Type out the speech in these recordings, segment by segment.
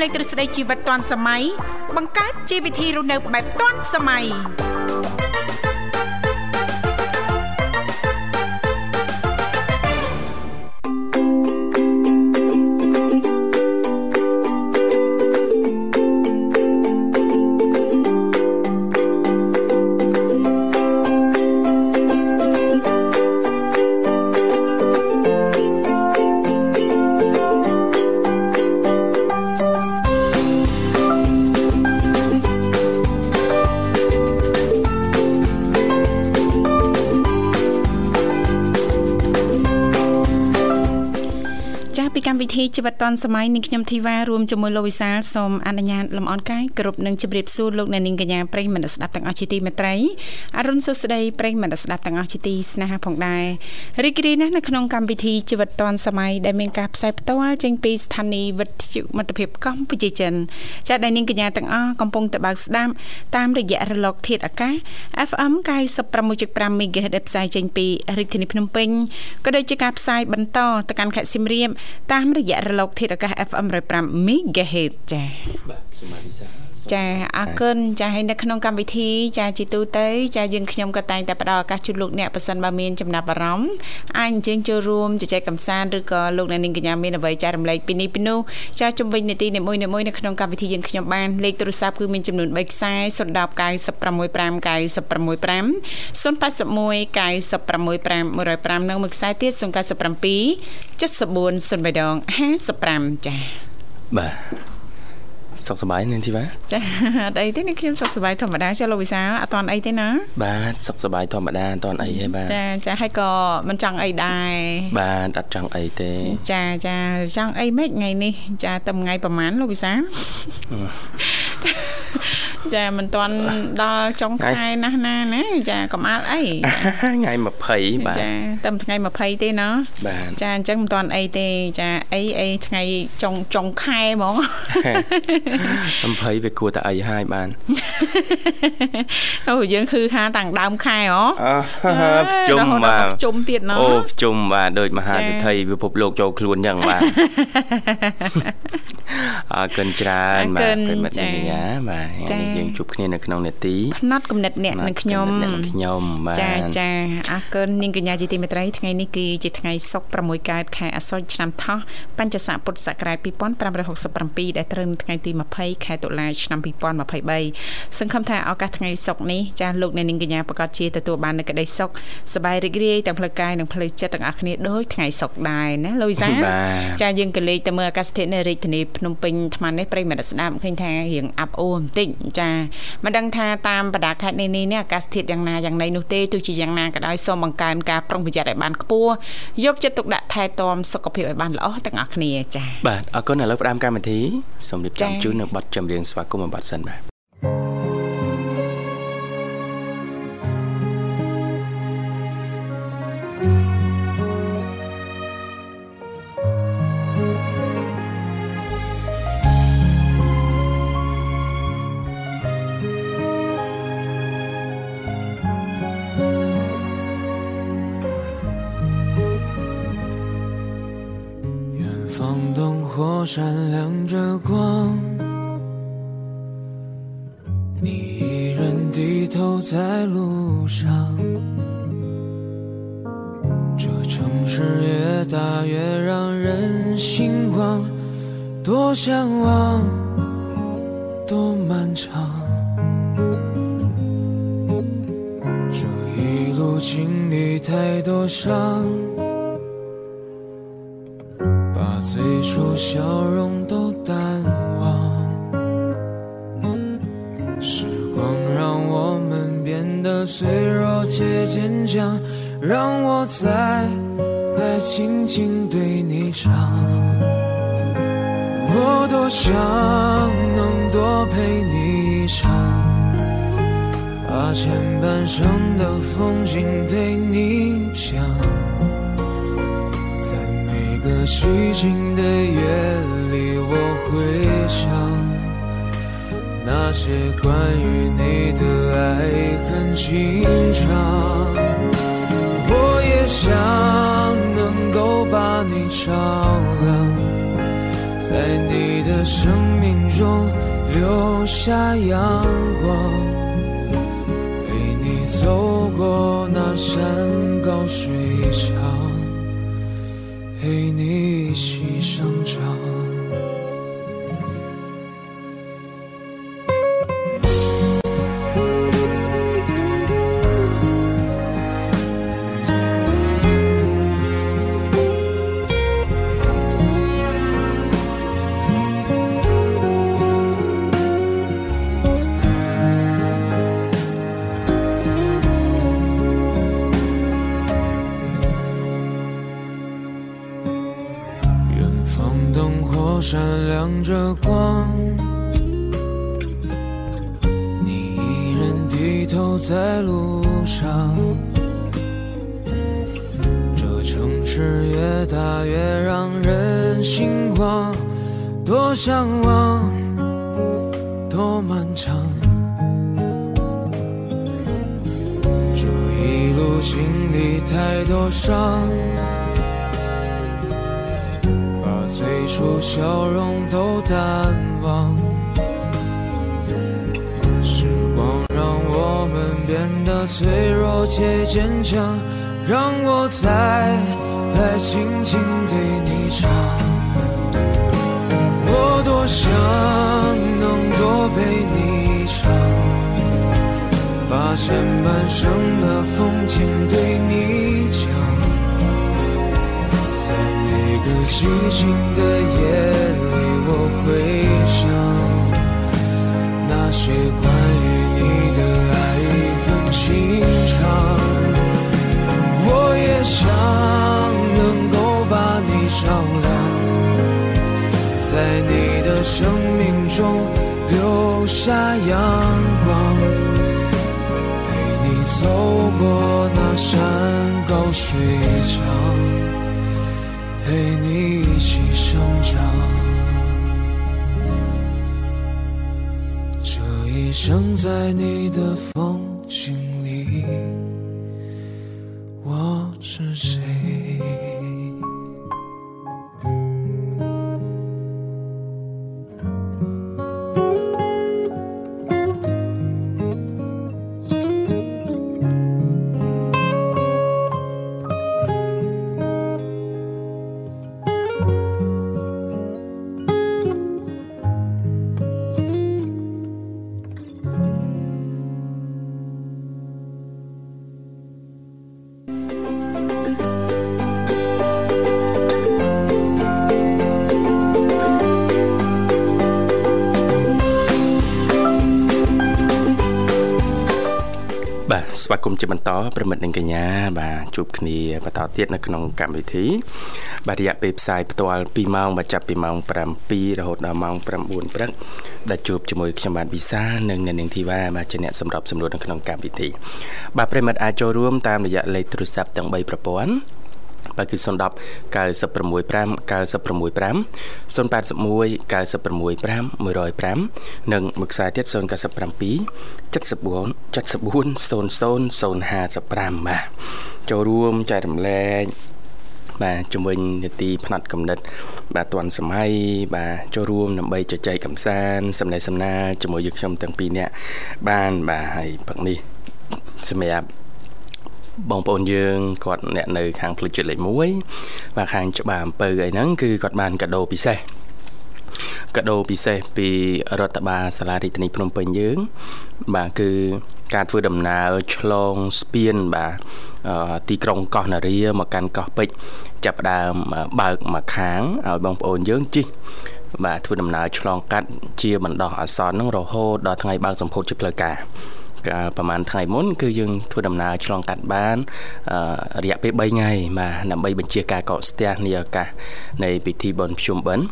លេងទ្រឹស្ដីជីវិតឌွန်សម័យបង្កើតជីវវិធីរស់នៅបែបឌွန်សម័យ ជីវិតឌွန်សម័យនាងខ្ញុំធីវ៉ារួមជាមួយលោកវិសាលសូមអនុញ្ញាតលំអរកាយគ្រប់នឹងជម្រាបសួរលោកអ្នកនាងកញ្ញាប្រិយមិត្តស្ដាប់ទាំងអស់ជាទីមេត្រីអរុនសុស្ដីប្រិយមិត្តស្ដាប់ទាំងអស់ជាទីស្នេហាផងដែររីករាយណាស់នៅក្នុងកម្មវិធីជីវិតឌွန်សម័យដែលមានការផ្សាយផ្ទាល់ចេញពីស្ថានីយ៍វិទ្យុមិត្តភាពកម្ពុជាចិនចាស់ដែលនាងកញ្ញាទាំងអស់កំពុងតបស្ដាប់តាមរយៈរលក ធាតុអាកាស FM 96.5 MHz ដែលផ្សាយចេញពីរាជធានីភ្នំពេញក៏ដូចជាការផ្សាយបន្តទៅកាន់ខេត្តសៀមរាបតាមរយៈរលកធាតុអាកាស FM 105 MHz ចា៎បាទខ្ញុំបាទវិសា ចាអរគុណចាហើយនៅក្នុងកម្មវិធីចាជាទូទៅ ចាយើងខ្ញុំក៏តែងតែផ្ដល់ឱកាសជូនលោកអ្នកប៉ះសិនបើមានចំណាប់អារម្មណ៍អាចអញ្ជើញចូលរួមជជែកកម្សាន្តឬក៏លោកអ្នកនាងកញ្ញាមានអ្វីចែករំលែកពីនេះពីនោះចាជំវិញនីតិនីមួយៗនៅក្នុងកម្មវិធីយើងខ្ញុំបានលេខទូរស័ព្ទគឺមានចំនួន3ខ្សែ010 965 965 081 965 105និងមួយខ្សែទៀត097 74 03ដង55ចាបាទ សុខសប្បាយនាងធីវ៉ាចាអត់អីទេនាងខ្ញុំសុខសប្បាយធម្មតាចាលោកវិសាអត់តន់អីទេណាបាទសុខសប្បាយធម្មតាអត់តន់អីទេបាទចាចាហើយក៏មិនចង់អីដែរបាទអត់ចង់អីទេ ចាចាចង់អីម៉េចថ្ងៃនេះ ចាតែថ្ងៃប្រហែលលោកវិសា ចាមិនទាន់ដល់ចុងខែណាស់ណាណាចាកំអាលអីថ្ងៃ20បាទចាតែថ្ងៃ20ទេណាបាទចាអញ្ចឹងមិនទាន់អីទេ ចាអីអីថ្ងៃចុងចុងខែហ្មង20វាគួរតែអីហើយបានអូយើងគឺថាតាំងដើមខែហ៎ប្រជុំបាទប្រជុំទៀតណអូប្រជុំបាទដូចមហាសិទ្ធិពិភពលោកចូលខ្លួនអញ្ចឹងបាទអរគុណច្រើនបាទប្រិមិត្តនាងបាទយើងជួបគ្នានៅក្នុងនេតិផ្នែកកំណត់អ្នកនឹងខ្ញុំខ្ញុំបាទចាចាអរគុណនាងកញ្ញាជាទីមេត្រីថ្ងៃនេះគឺជាថ្ងៃសុក្រ6កើតខែអាសត់ឆ្នាំថោះបញ្ញស័កពុទ្ធសករាជ2567ដែលត្រូវនៅថ្ងៃទី20ខែតុលាឆ្នាំ2023សង្ឃឹមថាឱកាសថ្ងៃសុក្រនេះចាស់លោកអ្នកនាងកញ្ញាប្រកាសជាទទួលបាននូវក្តីសុខសប្បាយរីករាយទាំងផ្លូវកាយនិងផ្លូវចិត្តទាំងអស់គ្នាដូចថ្ងៃសុក្រដែរណាលូយសាចាយើងក៏លេខទៅមើលអាកាសធាតុនៅរាជធានីភ្នំពេញថ្មនេះប្រិមត្តស្ដាប់ឃើញថារៀងអាប់អូបន្តិចចាមិនដឹងថាតាមបណ្ដាខេត្តនេះនេះអាកាសធាតុយ៉ាងណាយ៉ាងណីនោះទេទោះជាយ៉ាងណាក៏ដោយសូមបង្កើនការប្រុងប្រយ័ត្នឲ្យបានខ្ពស់យកចិត្តទុកដាក់ថែទាំសុខភាពឲ្យបានល្អទាំងអស់គ្នាចាបាទអរគុណឥឡូវផ្ដើមកម្មវិធីសូមរៀបចំជូននៅប័ណ្ណចម្រៀងស្វាគមន៍មួយប័ណ្ណសិនបាទ 窗灯火闪亮着光，你一人低头在路上。这城市越大越让人心慌，多向往，多漫长。这一路经历太多伤。最初笑容都淡忘，时光让我们变得脆弱且坚强，让我再来轻轻对你唱。我多想能多陪你一场，把前半生的风景对你讲。个寂静的夜里，我会想那些关于你的爱恨情长。我也想能够把你照亮，在你的生命中留下阳光，陪你走过那山高水长，陪你着光你一人低头在路上这城市越大越让人心慌多向往多漫长这一路经历太多伤出笑容都淡忘时光让我们变得脆弱且坚强让我再来轻轻对你唱我多想能多陪你一场把前半生的风景对你的寂静的夜里，我回想那些关于你的爱恨情长，我也想能够把你照亮，在你的生命中留下阳光，陪你走过那山高水长。生在你的风。 ស្វាគមន៍ជាបន្តប្រិមិត្តនិងកញ្ញាបាទជួបគ្នាបន្តទៀតនៅក្នុងកម្មវិធីបាទរយៈពេលផ្សាយផ្ទាល់2ម៉ោងបាទចាប់ពីម៉ោង7រហូតដល់ម៉ោង9ព្រឹកដែលជួបជាមួយខ្ញុំបាទវិសាលនិងអ្នកនាងធីវ៉ាបាទជាអ្នកសម្របសម្រួលនៅក្នុងកម្មវិធីបាទប្រិមិត្តអាចចូលរួមតាមរយៈលេខទូរស័ព្ទទាំង3ប្រព័ន្ធបាទ គឺ010 965 965 081 965 105និងមួយខ្សែទៀត097 74 74 0055បាទចូលរួមចែករំលែកបាទជំវិញនីតិផ្នែកកំណត់បាទទាន់សម័យបាទចូលរួមដើម្បីជជែកកំសាន្តសំណេះសំណាលជាមួយយើងខ្ញុំទាំងពីរនាក់បានបាទហើយព្រឹកនេះសម្រាប់ បងប្អូនយើងគាត់អ្នកនៅខាងផ្លូវជាតិលេខ1បាទខាងច្បារអំពៅអីហ្នឹងគឺគាត់បានកាដូពិសេសកាដូពិសេសពីរដ្ឋបាលសាលារាជធានីភ្នំពេញយើង បាទគឺការធ្វើដំណើរឆ្លងស្ពានបាទទីក្រុងកោះនារាមកកាន់កោះពេជ្រចាប់ដើមបើកមកខាងឲ្យបងប្អូនយើងជិះបាទធ្វើដំណើរឆ្លងកាត់ជាបណ្ដោះអាសន្ននឹងរហូតដល់ថ្ងៃបើកសម្ពោធជាផ្លូវការកាល ប្រហែលថ្ងៃមុនគឺយើងធ្វើដំណើរឆ្លងកាត់បានរយៈពេល3ថ្ងៃបាទដើម្បីបញ្ជាការកកស្ទះនៃឱកាសនៃពិធីបុណ្យភ្ជុំបិណ្ឌ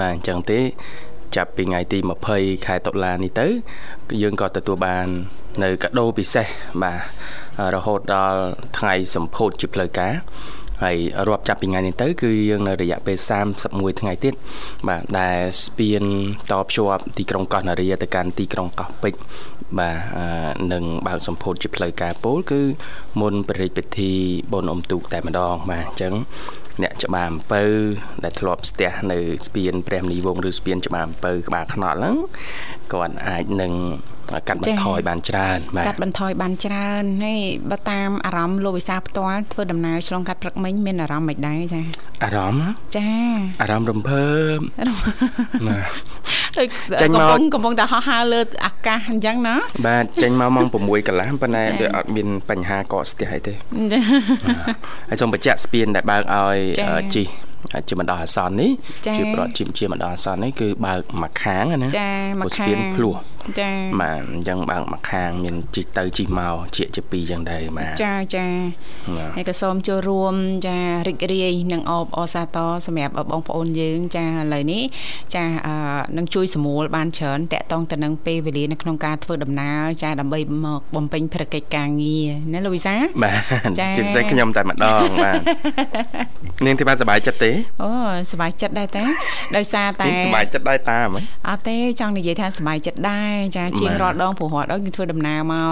បាទអញ្ចឹងទេចាប់ពីថ្ងៃទី20ខែតុលានេះទៅគឺយើងក៏ទទួលបាន នៅកាដូពិសេសបាទរហូតដល់ថ្ងៃសម្ពោធជាផ្លូវការ ហើយរាប់ចាប់ពីថ្ងៃនេះទៅគឺយើងនៅរយៈពេល31ថ្ងៃទៀតបាទដែលស្ពានតភ្ជាប់ទីក្រុងកោះនារាទៅកាន់ទីក្រុងកោះពេជ្របាទនឹងបើកសម្ពោធជាផ្លូវការពោលគឺមុនព្រះរាជពិធីបុណ្យអុំទូកតែម្ដងបាទអញ្ចឹងអ្នកច្បារអំពៅដែលធ្លាប់ស្ទះនៅស្ពានព្រះមនីវងឬស្ពានច្បារអំពៅក្បាលខ្នត់ហ្នឹងគាត់អាចនឹង កាត់បន្ថយបានច្រើនបាទកាត់បន្ថយបានច្រើនហើយបើតាមអារម្មណ៍លោកវិសាផ្ទាល់ធ្វើដំណើរឆ្លងកាត់ព្រឹកមិញមានអារម្មណ៍មិនដែរចាអារម្មណ៍ចាអារម្មណ៍រំភើបណាចេញមកកំពុងតែហោះហើរលើអាកាសអញ្ចឹងណាបាទចេញមកម៉ោង6កន្លះប៉ុន្តែដូចអត់មានបញ្ហាកកស្ទះអីទេហើយសូមបញ្ជាក់ស្ពានដែលបើកឲ្យជីជាបណ្ដោះអាសន្ននេះជាប្រវត្តិជាបណ្ដោះអាសន្ននេះគឺបើកមួយខាងណាចាមួយខាងស្ពានភ្លោះ ចាបាទអញ្ចឹងបើកមួយខាង មានជីកទៅជីកមកជាជាពីរអញ្ចឹងដែរបាទចាចាហើយក៏សូមចូលរួមចារីករាយនឹងអបអសាទរសម្រាប់បងប្អូនយើង ចាឥឡូវនេះចានឹងជួយសម្រួលបានច្រើនតកតងទៅនឹងពេលវេលានៅក្នុងការធ្វើដំណើរចាដើម្បីមកបំពេញភារកិច្ចការងារណាលោកវិសាបាទជាពិសេសខ្ញុំតែម្ដងបាទនាងធីបាសប្បាយចិត្តទេអូសប្បាយចិត្តដែរតាដោយសារតែសប្បាយចិត្តដែរតាហ្មងអត់ទេចង់និយាយថាសប្បាយចិត្តដែរចាជាងរាល់ដងព្រោះរាល់ដងយើងធ្វើដំណើរមក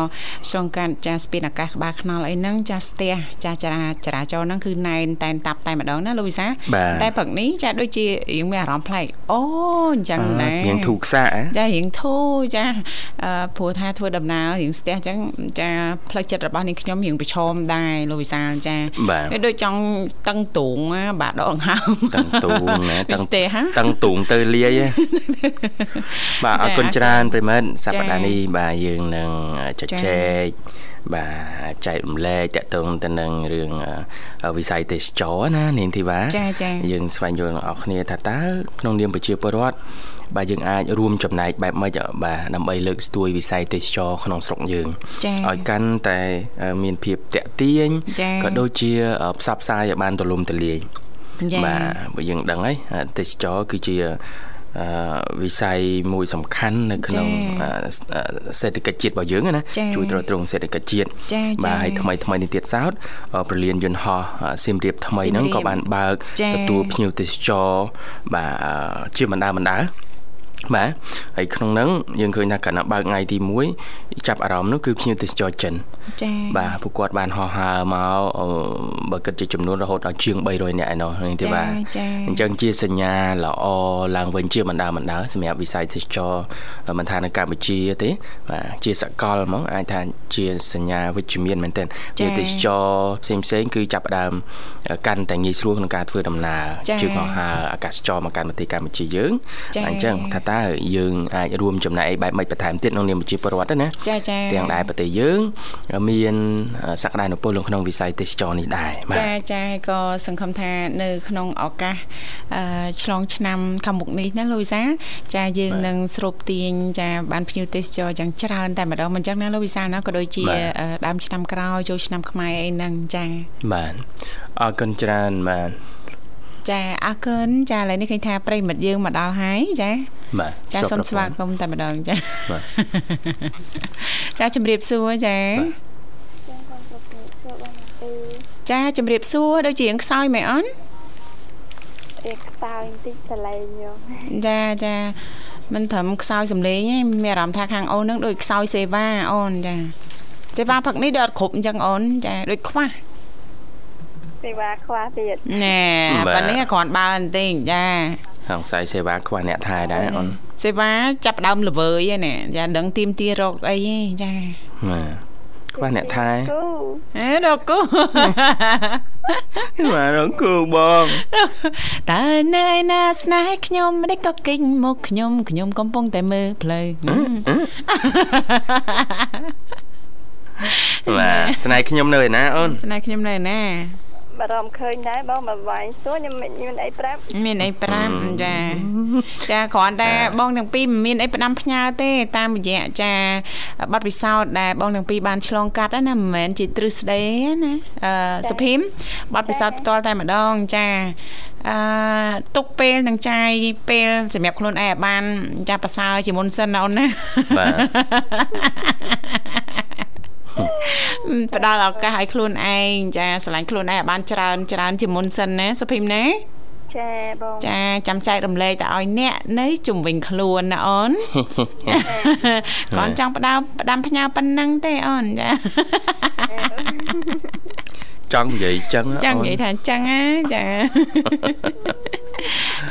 ឆ្លងកាត់ចាស្ពានអាកាសក្បាលខ្នល់អីហ្នឹងចាស្ទះចាចរាចរាចរណ៍ហ្នឹងគឺណែនតែនតាប់តែម្ដងណាលោកវិសាតែព្រឹកនេះចាដូចជារៀងមានអារម្មណ៍ប្លែកអូអញ្ចឹងដែររៀងធូរខ្សាក់ចារៀងធូរចាព្រោះថាធ្វើដំណើររៀងស្ទះអញ្ចឹងចាផ្លូវចិត្តរបស់នាងខ្ញុំរៀងប្រឈមដែរលោកវិសាចាវាដូចចង់តឹងទូងបាទដងហើមតឹងទូងណាតឹងតឹងទូងទៅលាយបាទអរគុណច្រើនប្រិមិត្តសប្តាហ៍នេះបាទយើងនឹងជជែកបាទចែករំលែកតកតងទៅនឹងរឿងវិស័យទេសចរណានាងធីវ៉ាចាចាយើងស្វែងយល់អរគ្នាថាតើក្នុងនាមប្រជាពលរដ្ឋបាទយើងអាចរួមចំណែកបែបម៉េចបាទដើម្បីលើកស្ទួយវិស័យទេសចរក្នុងស្រុកយើងឲ្យកាន់តែមានភាពតាក់ទាញក៏ដូចជាផ្សព្វផ្សាយឲ្យបានទូលំទូលាយបាទបើយើងដឹងហើយទេសចរគឺជា វិស័យមួយសំខាន់នៅក្នុងសេដ្ឋកិច្ចជាតិរបស់យើងណាជួយទ្រទ្រង់សេដ្ឋកិច្ចជាតិបាទហើយថ្មីថ្មីនេះទៀតសោតប្រលានយន្តហោះសៀមរាបថ្មីហ្នឹងក៏បានបើកទទួលភ្ញៀវទេសចរបាទជាបណ្ដាបណ្ដា បាទហើយក្នុងហ្នឹងយើងឃើញថាគណៈបើកថ្ងៃទី1ចាប់អារម្មណ៍នោះគឺភ្ញៀវទេសចរចិនចា៎បាទពួកគាត់បានហោះហើរមកបើគិតជាចំនួនរហូតដល់ជាង300នាក់ឯណោះនេះទេបាទអញ្ចឹងជាសញ្ញាល្អឡើងវិញជាបណ្ដាបណ្ដាសម្រាប់វិស័យទេសចរមិនថានៅកម្ពុជាទេបាទជាសកលហ្មងអាចថាជាសញ្ញាវិជ្ជមានមែនទែនជាទេសចរផ្សេងផ្សេងគឺចាប់ផ្ដើមកាន់តែងាយស្រួលក្នុងការធ្វើដំណើរជឿហោះហើរអាកាសចរមកកាន់ប្រទេសកម្ពុជាយើងអញ្ចឹងថាតើយើងអាចរួមចំណែកបែបម៉េចបន្ថែមទៀតក្នុងនាមជាពលរដ្ឋណាចាចាទាំងដែរប្រទេសយើង មានសក្តានុពលក្នុងវិស័យទេសចរនេះដែរចាចាក៏សង្ឃឹមថានៅក្នុងឱកាសឆ្លងឆ្នាំខាងមុខនេះណាលូវីសាចាយើងនឹងស្រូបទាញចាបានភ្ញៀវទេសចរយ៉ាងច្រើនតែម្ដងមិនចឹងណាលូវីសាណាក៏ដូចជាដើមឆ្នាំក្រោយចូលឆ្នាំខ្មែរអីហ្នឹងចាបាទអរគុណច្រើនបាទ ចាអរគុណចាឥឡូវនេះឃើញថាប្រិមិត្តយើងមកដល់ហើយចាបាទចាសូមស្វាគមន៍តែម្ដងចាបាទចាជំរាបសួរចាចាជំរាបសួរដូចជាងខ្សោយមែនអូនរៀងខ្សោយបន្តិចសលេងខ្ញុំចាចាមិនត្រឹមខ្សោយសំលេងទេមានអារម្មណ៍ថាខាងអូននឹងដូចខ្សោយសេវាអូនចាសេវាផឹកនេះដូចអត់គ្រប់អញ្ចឹងអូនចាដូចខ្វះ សេវាខ្វះទៀតណែប៉ានេះគ្រាន់បើបន្តិចចាសង្ស័យសេវាខ្វះអ្នកថែដែរអូនសេវាចាប់ដើមល្វើយហ្នឹងចាដឹងទីមទីរកអីចាបាទខ្វះអ្នកថែអេរកគូបាទរកគូបងតើនៅឯណាស្នេហ៍ខ្ញុំមិនក៏គិញមកខ្ញុំខ្ញុំកំពុងតែមើលផ្លូវបាទស្នេហ៍ខ្ញុំនៅឯណាអូនស្នេហ៍ខ្ញុំនៅឯណា បារម្ភឃើញដែរបងមកវាយសួរខ្ញុំមានអីប្រាប់មានអីប្រាប់ចាចាគ្រាន់តែបងទាំងពីរមិនមានអីផ្ដាំផ្ញើទេ តាមរយៈចាបទពិសោធន៍ដែលបងទាំងពីរបានឆ្លងកាត់ណាមិនមែនជាទ្រឹស្ដីណាអឺសុភីមបទពិសោធន៍ផ្ទាល់តែម្ដងចាអឺទុកពេលនឹងចាយពេលសម្រាប់ខ្លួនឯងឲ្យបាន ចាប្រសើរជាមុនសិនណាអូនណាបាទ ផ្ដល់ឱកាសឲ្យខ្លួនឯងចាស្រឡាញ់ខ្លួនឯងឲ្យបានច្រើនច្រើនជាមុនសិនណាសុភីមណាចាបងចាចាំចែករំលែកទៅឲ្យអ្នកនៅជំវិញខ្លួនណាអូនគាត់ចង់ផ្ដើមផ្ដាំផ្ញើប៉ុណ្ណឹងទេអូនចាចង់និយាយចឹងចង់និយាយថាចឹងណាចា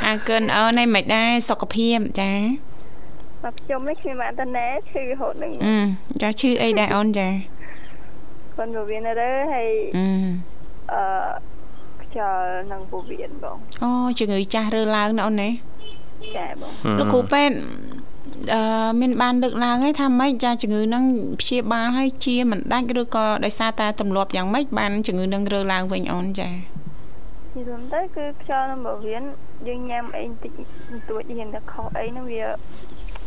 អរគុណអូនឯងមិនដែរសុខភាពចាមកខ្ញុំនេះខ្ញុំបានតាណែឈឺរហូតនឹងអឺចាឈឺអីដែរអូនចា គាត់មកវិញទៅហើយអឺអឺខ្យល់នឹងពោះវៀនបងអូជំងឺចាស់រើឡើងណាអូនណាចាបងលោកគ្រូពេទ្យអឺមានបានលើកឡើងហើយថាម៉េចចាជំងឺហ្នឹងព្យាបាលហើយជាមិនដាច់ឬក៏ដោយសារតែទម្លាប់យ៉ាងម៉េចបានជំងឺហ្នឹងរើឡើងវិញអូនចានិយាយទៅគឺខ្យល់នឹងពោះវៀនយើងញ៉ាំអីបន្តិចបន្តួចហ៊ានតែខុសអីហ្នឹងវា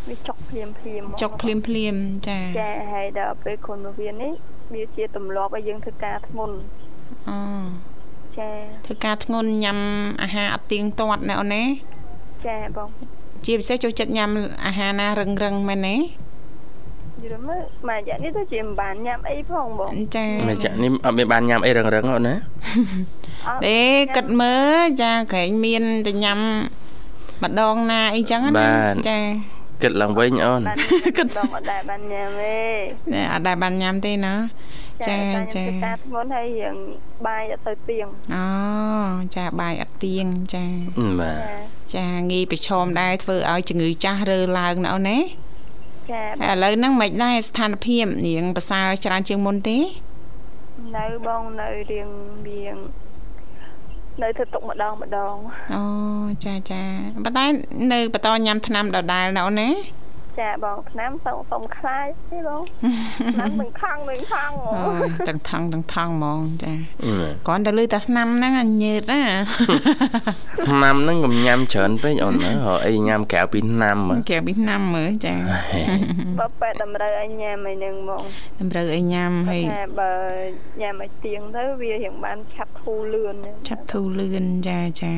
វាចុកភ្លាមភ្លាមហ្មងចុកភ្លាមភ្លាមចាចាហើយដល់ពេលខុនពោះវៀននេះ វាជាទម្លាប់ឲ្យយើងធ្វើការធ្ងន់អូចាធ្វើការធ្ងន់ញ៉ាំអាហារអត់ទៀងទាត់ណាអូនណាចាបងជាពិសេសចូលចិត្តញ៉ាំអាហារណារឹងរឹងមែនទេយល់មើលមករយៈនេះទៅជាមិនបានញ៉ាំអីផងបងចាមិនចាក់នេះអត់មានបានញ៉ាំអីរឹងរឹងអូនណាអត់ទេគិតមើលចាក្រែងមានតែញ៉ាំម្ដងណាអីចឹងណាចា គិតឡើងវិញអូនបានគិតបងអត់ដែរបានញ៉ាំទេណែអត់ដែលបានញ៉ាំទេណាចាចាធ្វើការធ្ងន់ហើយរៀងបាយអត់ទៅទៀងអូចាបាយអត់ទៀងចាបាទចាងាយប្រឈមដែរធ្វើឲ្យជំងឺចាស់រើឡើងណាអូនណាចាហើយឥឡូវហ្នឹងមិនដែរស្ថានភាពរៀងប្រសើរច្រើនជាងមុនទេនៅបងនៅរៀងរៀង នៅធ្វើទុកម្ដងម្ដងអូចាចាប៉ុន្តែនៅបន្តញ៉ាំថ្នាំដដែលណាអូនណា ចាបងឆ្នាំសុំសុំខ្លាចទេបងឆ្នាំមិនខំមិនខំអូយទាំងថងទាំងថងហ្មងចាអឺគ្រាន់តែលឺតែថ្នាំហ្នឹងអញញើតណាឆ្នាំហ្នឹងកុំញ៉ាំច្រើនពេកអូនណារកអីញ៉ាំក្រៅពីឆ្នាំហ៎គេពីថ្នាំមើលចាបើពេទ្យតម្រូវឲ្យញ៉ាំអីហ្នឹងហ្មងតម្រូវឲ្យញ៉ាំហើយថាបើញ៉ាំឲ្យទៀងទៅវារៀងបានឆាប់ធូរលឿនឆាប់ធូរលឿនចាចា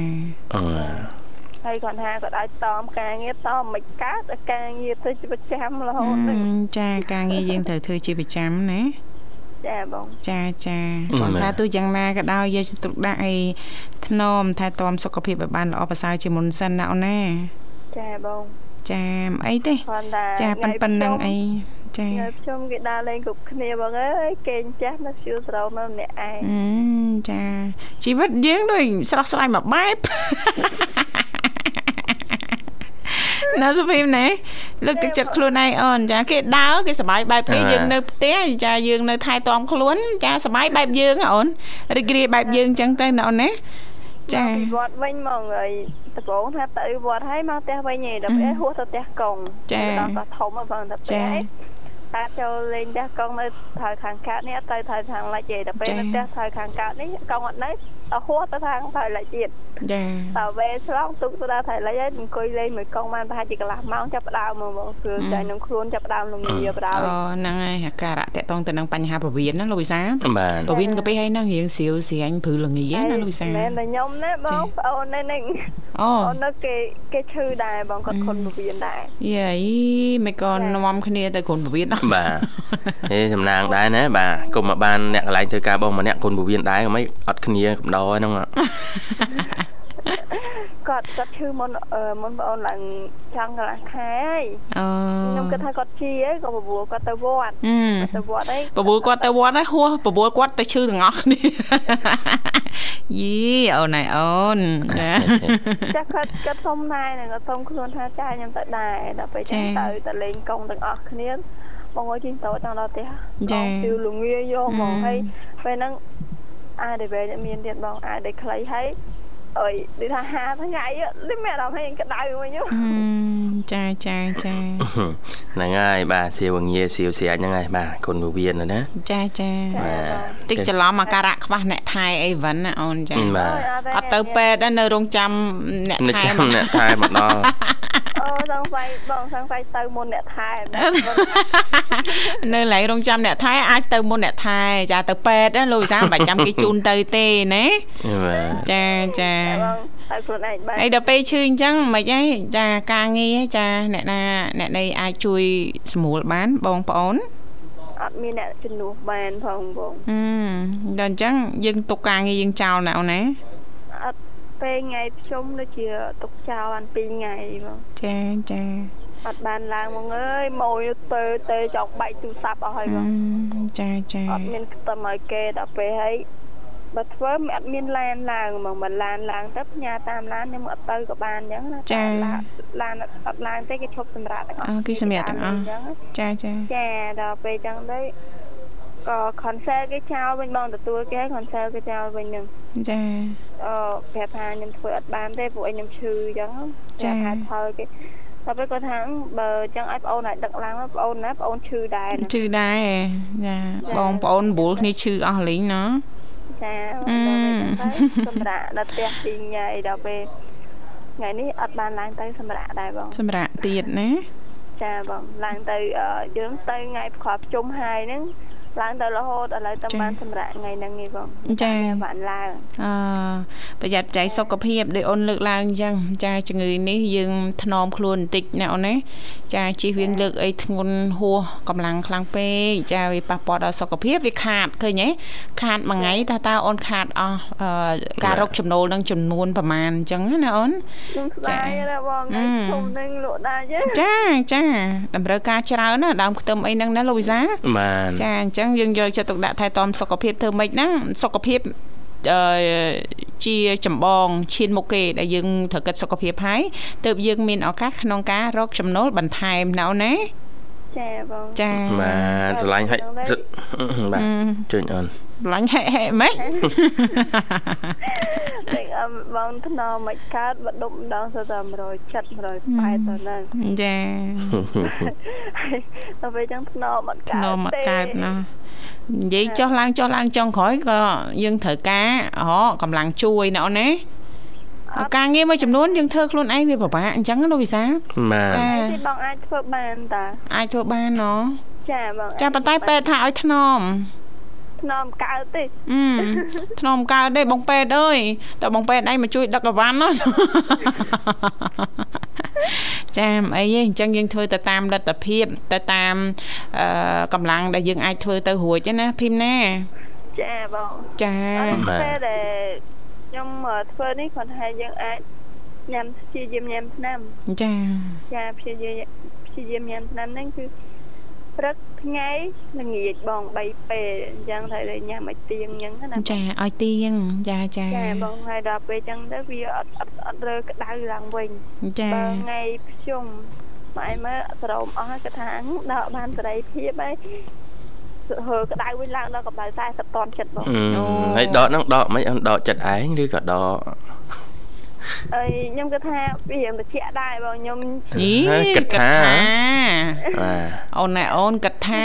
អឺ ហើយគាត់ថាគាត់ឲ្យតមការងារតមមិនកើតឲ្យការងារទៅជាប្រចាំរហូតហ្នឹងចាការងារយើងត្រូវធ្វើជាប្រចាំណាចាបងចាចាគាត់ថាទោះយ៉ាងណាក៏ដោយយកចិត្តទុកដាក់អីធ្នមថែទាំសុខភាពឲ្យបានល្អប្រសើរជាមុនសិនណាអូនណាចាបងចាមិនអីទេគាត់ថាចាប៉ុនប៉ុណ្្នឹងអីចាថ្ងៃខ្ញុំគេដើរលេងគ្រប់គ្នាបងអើយគេងចាស់នៅឈឺស្រោមនៅម្នាក់ឯងអឺចាជីវិតយើងដូចស្រស់ស្រាយមួយបែប ណាសុភីមណាលើកទឹកចិត្តខ្លួនឯងអូនចាគេដើរគេសប្បាយបែបគេយើងនៅផ្ទះចាយើងនៅថែទាំខ្លួនចាសប្បាយបែបយើងហ៎អូនរីករាយបែបយើងអញ្ចឹងទៅណាអូនណាចាពីវត្តវិញហ្មងហើយតកងថាទៅវត្តហើយមកផ្ទះវិញឯងដល់ពេលហួសទៅផ្ទះកងដល់ក៏ធំហ្មងដល់ពេលតាចូលលេងផ្ទះកងនៅថៅខាងកើតនេះអត់ទៅថៅខាងលិចទេដល់ពេលនៅផ្ទះថៅខាងកើតនេះកងអត់នៅដល់ហួសទៅខាងថៅលិចទៀត ចាតើវេឆ្លងទុកទៅដល់ថៃលិចហើយអង្គុយលេងមួយកងបានប្រហែលជាកន្លះម៉ោងចាប់ផ្ដើមមកមកគឺតែនឹងខ្លួនចាប់ផ្ដើមលំងាបដើមអូហ្នឹងហើយអាការៈតកតងទៅនឹងបញ្ហាពវៀនណាលោកវិសាបាទពវៀនកាពីហើយហ្នឹងរៀងស្រាវស្រាញព្រឺល្ងាណាលោកវិសាមែនតែខ្ញុំណាបងប្អូននេះនេះអូអូននៅគេគេឈឺដែរបងគាត់ខុនពវៀនដែរយេមិនក៏នាំគ្នាទៅគ្រុនពវៀនអត់បាទហេសំណាងដែរណាបាទកុំមកបានអ្នកកន្លែងធ្វើការបងម្នាក់គុណពវៀនដែរមិនអត់គ្នាកំដរហ្នឹង គាត់គាត់ឈឺមុនអឺមុនបងអូនឡើងចង់កន្លះខែហើយអូខ្ញុំគិតថាគាត់ជាហើយក៏បបួលគាត់ទៅវត្តអឺទៅវត្តហើយបបួលគាត់ទៅវត្តហើយហួសបបួលគាត់ទៅឈឺទាំងអស់គ្នាយីអូនឯអូនចាចាស់គាត់គាត់សុំដែរនឹងគាត់សុំខ្លួនថាចាខ្ញុំទៅដែរដល់ពេលចាំទៅទៅលេងកងទាំងអស់គ្នាបងអើយជិះតោចដល់ដល់ផ្ទះជឿលងាយកមកហើយពេលហ្នឹងអាដេវេមានទៀតបងអាដេខ្លីហើយ អើយដូចថា5ថ្ងៃនេះមានអារម្មណ៍ថាក្តៅវិញចាចាចាហ្នឹងហើយបាទសៀវងាសៀវស្រាច់ហ្នឹងហើយបាទគុណពវៀនណាចាចាបាទតិចច្រឡំអាការៈខ្វះអ្នកថែអីវិញណាអូនចាបាទអត់ទៅពេទ្យដែរនៅរោងចាំអ្នកអ្នកថែចាំមកអ្នកថែមកដល់ អូសង្ស័យបងសង្ស័យទៅមុនអ្នកថែនៅឡែងរោងចាំអ្នកថែអាចទៅមុនអ្នកថែចាទៅពេទ្យណាលោកវិសាមិនបាច់ចាំគេជូនទៅទេណាបាទចាចាបងទៅខ្លួនឯងបានហើយដល់ពេលឈឺអញ្ចឹងមិនហីចាការងារចាអ្នកណាអ្នកណីអាចជួយស្រួលបានបងប្អូនអត់មានអ្នកជំនួសបានផងបងអឺដល់អញ្ចឹងយើងទុកការងារយើងចោលណាអូនណាអត់ ពេលថ្ងៃភ្ជុំដូចជាទុកចោលបាន2ថ្ងៃបងចាចាអត់បានឡើងមកអើយម៉ួយទៅទៅចង់បែកទូរស័ព្ទអស់ហើយអឺបងចាចាអត់មានខ្ទឹមឲ្យគេដល់ពេលហើយបើធ្វើមិនអត់មានឡានឡើងហ្មងមិនឡានឡើងទៅផ្ញើតាមឡានខ្ញុំអត់ទៅក៏បានអញ្ចឹងណាចាឡានអត់ឡើងទេគេឈប់សម្រាប់ទាំងអស់អូគេសម្រាប់ទាំងអស់ចាចាចាដល់ពេលអញ្ចឹងទៅក៏ concert គេចោលវិញបងទទួលគេ concert គេចោលវិញហ្នឹងចា អឺប្រាប់ថាខ្ញុំធ្វើអត់បានទេព្រោះអីខ្ញុំឈឺអញ្ចឹងចាថាផលគេតែពេលគាត់ថាបើអញ្ចឹងឲ្យបងអូនឲ្យដឹកឡើងបងអូនណាបងអូនឈឺដែរឈឺដែរចាបងប្អូនបុលគ្នាឈឺអស់លេងណាចាសម្រាប់ដល់ផ្ទះពីញ៉ៃដល់ពេលថ្ងៃនេះអត់បានឡើងទៅសម្រាប់ដែរបងសម្រាប់ទៀតណាចាបងឡើងទៅយើងទៅថ្ងៃប្រកបជុំហើយហ្នឹង ឡើងទៅរហូតឥឡូវតែបានសម្រាប់ថ្ងៃហ្នឹងឯងបងចាបានឡើងអឺប្រយ័ត្នចៃសុខភាពដូចអូនលើកឡើងអញ្ចឹងចាជំងឺនេះយើងថ្នមខ្លួនបន្តិចណាអូនណាចាជិះវាលើកអីធ្ងន់ហួសកម្លាំងខ្លាំងពេកចាវាប៉ះពាល់ដល់សុខភាពវាខាតឃើញទេខាតមួយថ្ងៃតើតើអូនខាតអស់ការរកចំណូលនឹងចំនួនប្រមាណអញ្ចឹងណាអូនចាណាបងធំនឹងលក់ដែរចាចាតម្រូវការច្រើនណាដើមខ្ទឹមអីហ្នឹងណាលោកវិសាបាទចាអញ្ចឹងយើងយកចិត្តទុកដាក់ថែទាំសុខភាពធ្វើម៉េចហ្នឹងសុខភាពជាចម្បងឈានមុខគេដែលយើងត្រូវគិតសុខភាពហើយទើបយើងមានឱកាសក្នុងការរកចំណូលបន្ថែមណៅណាចាបងចាបាទស្រឡាញ់ហើយបាទជួយអូន ស្រឡាញ់ហេហេម៉េចតែបងថ្នមមិនកើតបដុំម្ដងទៅតែ170 180ទៅហ្នឹងចាទៅពេលចឹងថ្នមអត់កើតថ្នមអត់កើតណានិយាយចុះឡើងចុះឡើងចុងក្រោយក៏យើងត្រូវការអូកម្លាំងជួយណាអូនណាការងារមួយចំនួនយើងធ្វើខ្លួនឯងវាពិបាកអញ្ចឹងលោកវិសាបាទចាបងអាចធ្វើបានតាអាចធ្វើបានណចាបងចាប៉ុន្តែពេទ្យថាឲ្យថ្នម ថ្នមកើតទេអឺថ្នមកើតទេបងពេទ្យអើយតើបងពេទ្យឯងមកជួយដឹកអវ៉ាន់ណាចាមអីទេអញ្ចឹងយើងធ្វើទៅតាមលទ្ធភាពទៅតាមអឺកម្លាំងដែលយើងអាចធ្វើទៅរួចណាភីមណាចាបងចាពេលដែលខ្ញុំធ្វើនេះគាត់ថាយើងអាចញ៉ាំព្យាយាមញ៉ាំថ្នាំចាចាព្យាយាមព្យាយាមញ៉ាំថ្នាំហ្នឹងគឺ ព្រឹកថ្ងៃល្ងាចបង3ពេលអញ្ចឹងត្រូវតែញ៉ាំឲ្យទៀងអញ្ចឹងណាចាឲ្យទៀងចាចាចាបងហើយដល់ពេលអញ្ចឹងទៅវាអត់អត់អត់រើក្តៅឡើងវិញចាបើថ្ងៃភ្ជុំម៉ែមើលស្រោមអស់គាត់ថាដកបានសេរីភាពហើយហើក្តៅវិញឡើងដល់កម្ដៅ40តនចិត្តបងហើយដកហ្នឹងដកមិនអូនដកចិត្តឯងឬក៏ដក អីខ្ញុំគិតថាវារៀងតិចដែរបងខ្ញុំគិតថាបាទអូនណែអូនគិតថា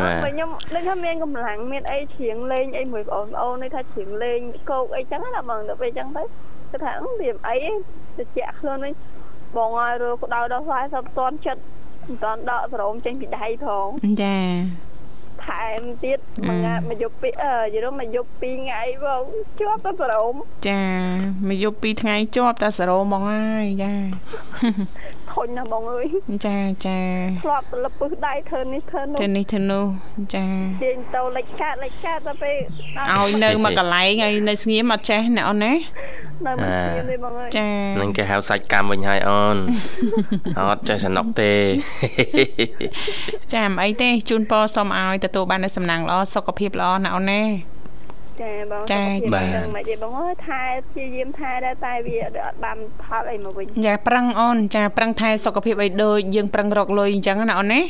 បាទខ្ញុំដូចថាមានកម្លាំងមានអីជ្រៀងលេងអីមួយបងប្អូននេះថាជ្រៀងលេងកោកអីចឹងណាបងទៅពេលចឹងទៅគិតថាវាអីតិចខ្លួនវិញបងឲ្យរកដៅដល់40តនចិត្តមិនតាន់ដកសរោមចេញពីដៃផងចា ថែមទៀតមួយថ្ងៃមកយប់ពីអឺយល់មកយប់2ថ្ងៃបងជាប់តែសរោមចាមកយប់2ថ្ងៃជាប់តែសរោមហ្មងហើយចា ធុញណាបងអើយចាចាធ្លាប់លពឹសដៃធ្វើនេះធ្វើនោះធ្វើនេះធ្វើនោះចាចេញទៅលិចកាត់លិចកាត់ទៅពេលឲ្យនៅមកកន្លែងឲ្យនៅស្ងៀមអត់ចេះណាអូនណានៅមកស្ងៀមទេបងអើយចានឹងគេហៅសាច់កម្មវិញហើយអូនអត់ចេះសំណុកទេចាមិនអីទេជូនពរសូមឲ្យទទួលបាននូវសំណាងល្អសុខភាពល្អណាអូនណា ចាបងចាបាទមិនទេបងអើយថែព្យាយាមថែដែរតែវាអត់បានផលអីមកវិញចាប្រឹងអូនចាប្រឹងថែសុខភាពឲ្យដូចយើងប្រឹងរកលុយអញ្ចឹងណាអូនណា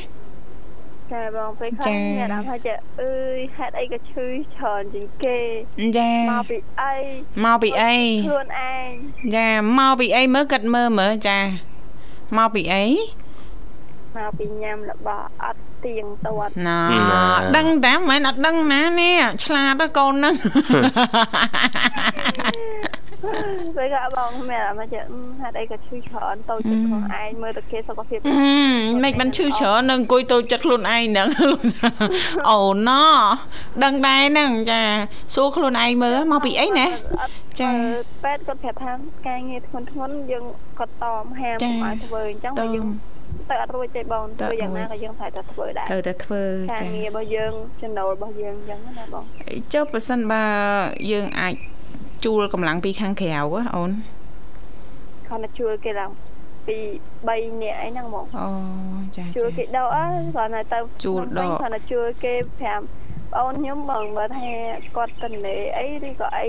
ចាបងពេលខ្លះមានអារម្មណ៍ថាចាអើយហេតុអីក៏ឈឺច្រើនជាងគេចាមកពីអីមកពីអីខ្លួនឯងចាមកពីអីមើលកាត់មើលមើលចាមកពីអីមកពីញ៉ាំរបស់អត់ ទៀងទាត់ណាដឹងតាមិនអត់ដឹងណានេះឆ្លាតកូនហ្នឹងពេលក៏បងមែនអត់ចេះហេតុអីក៏ឈឺច្រើនតូចចិត្តខ្លួនឯងមើលទៅគេសុខភាពមិនមិនឈឺច្រើននឹងអង្គុយតូចចិត្តខ្លួនឯងហ្នឹងអូណោដឹងដែរហ្នឹងចាសួរខ្លួនឯងមើលមកពីអីណាចាពេទ្យគាត់ប្រាប់ថាការងារធ្ងន់ធ្ងរយើងគាត់តមហាមកឲ្យធ្វើអញ្ចឹងបើយើង ទៅអត់រួចទេបងធ្វើយ៉ាងណាក៏យើងត្រូវតែធ្វើដែរត្រូវតែធ្វើចាការងាររបស់យើង ចំណូលរបស់យើងអញ្ចឹងណាបងចុះបើសិនបើយើងអាចជួលកម្លាំងពីខាងក្រៅអូនគាត់ទៅជួលគេឡើងពី3នាក់អីហ្នឹងហ្មងអូចាជួលគេដកគាត់ទៅទៅជួលដកគាត់ទៅជួលគេ5អូនខ្ញុំបងបើថាគាត់ទៅលេអីឬក៏អី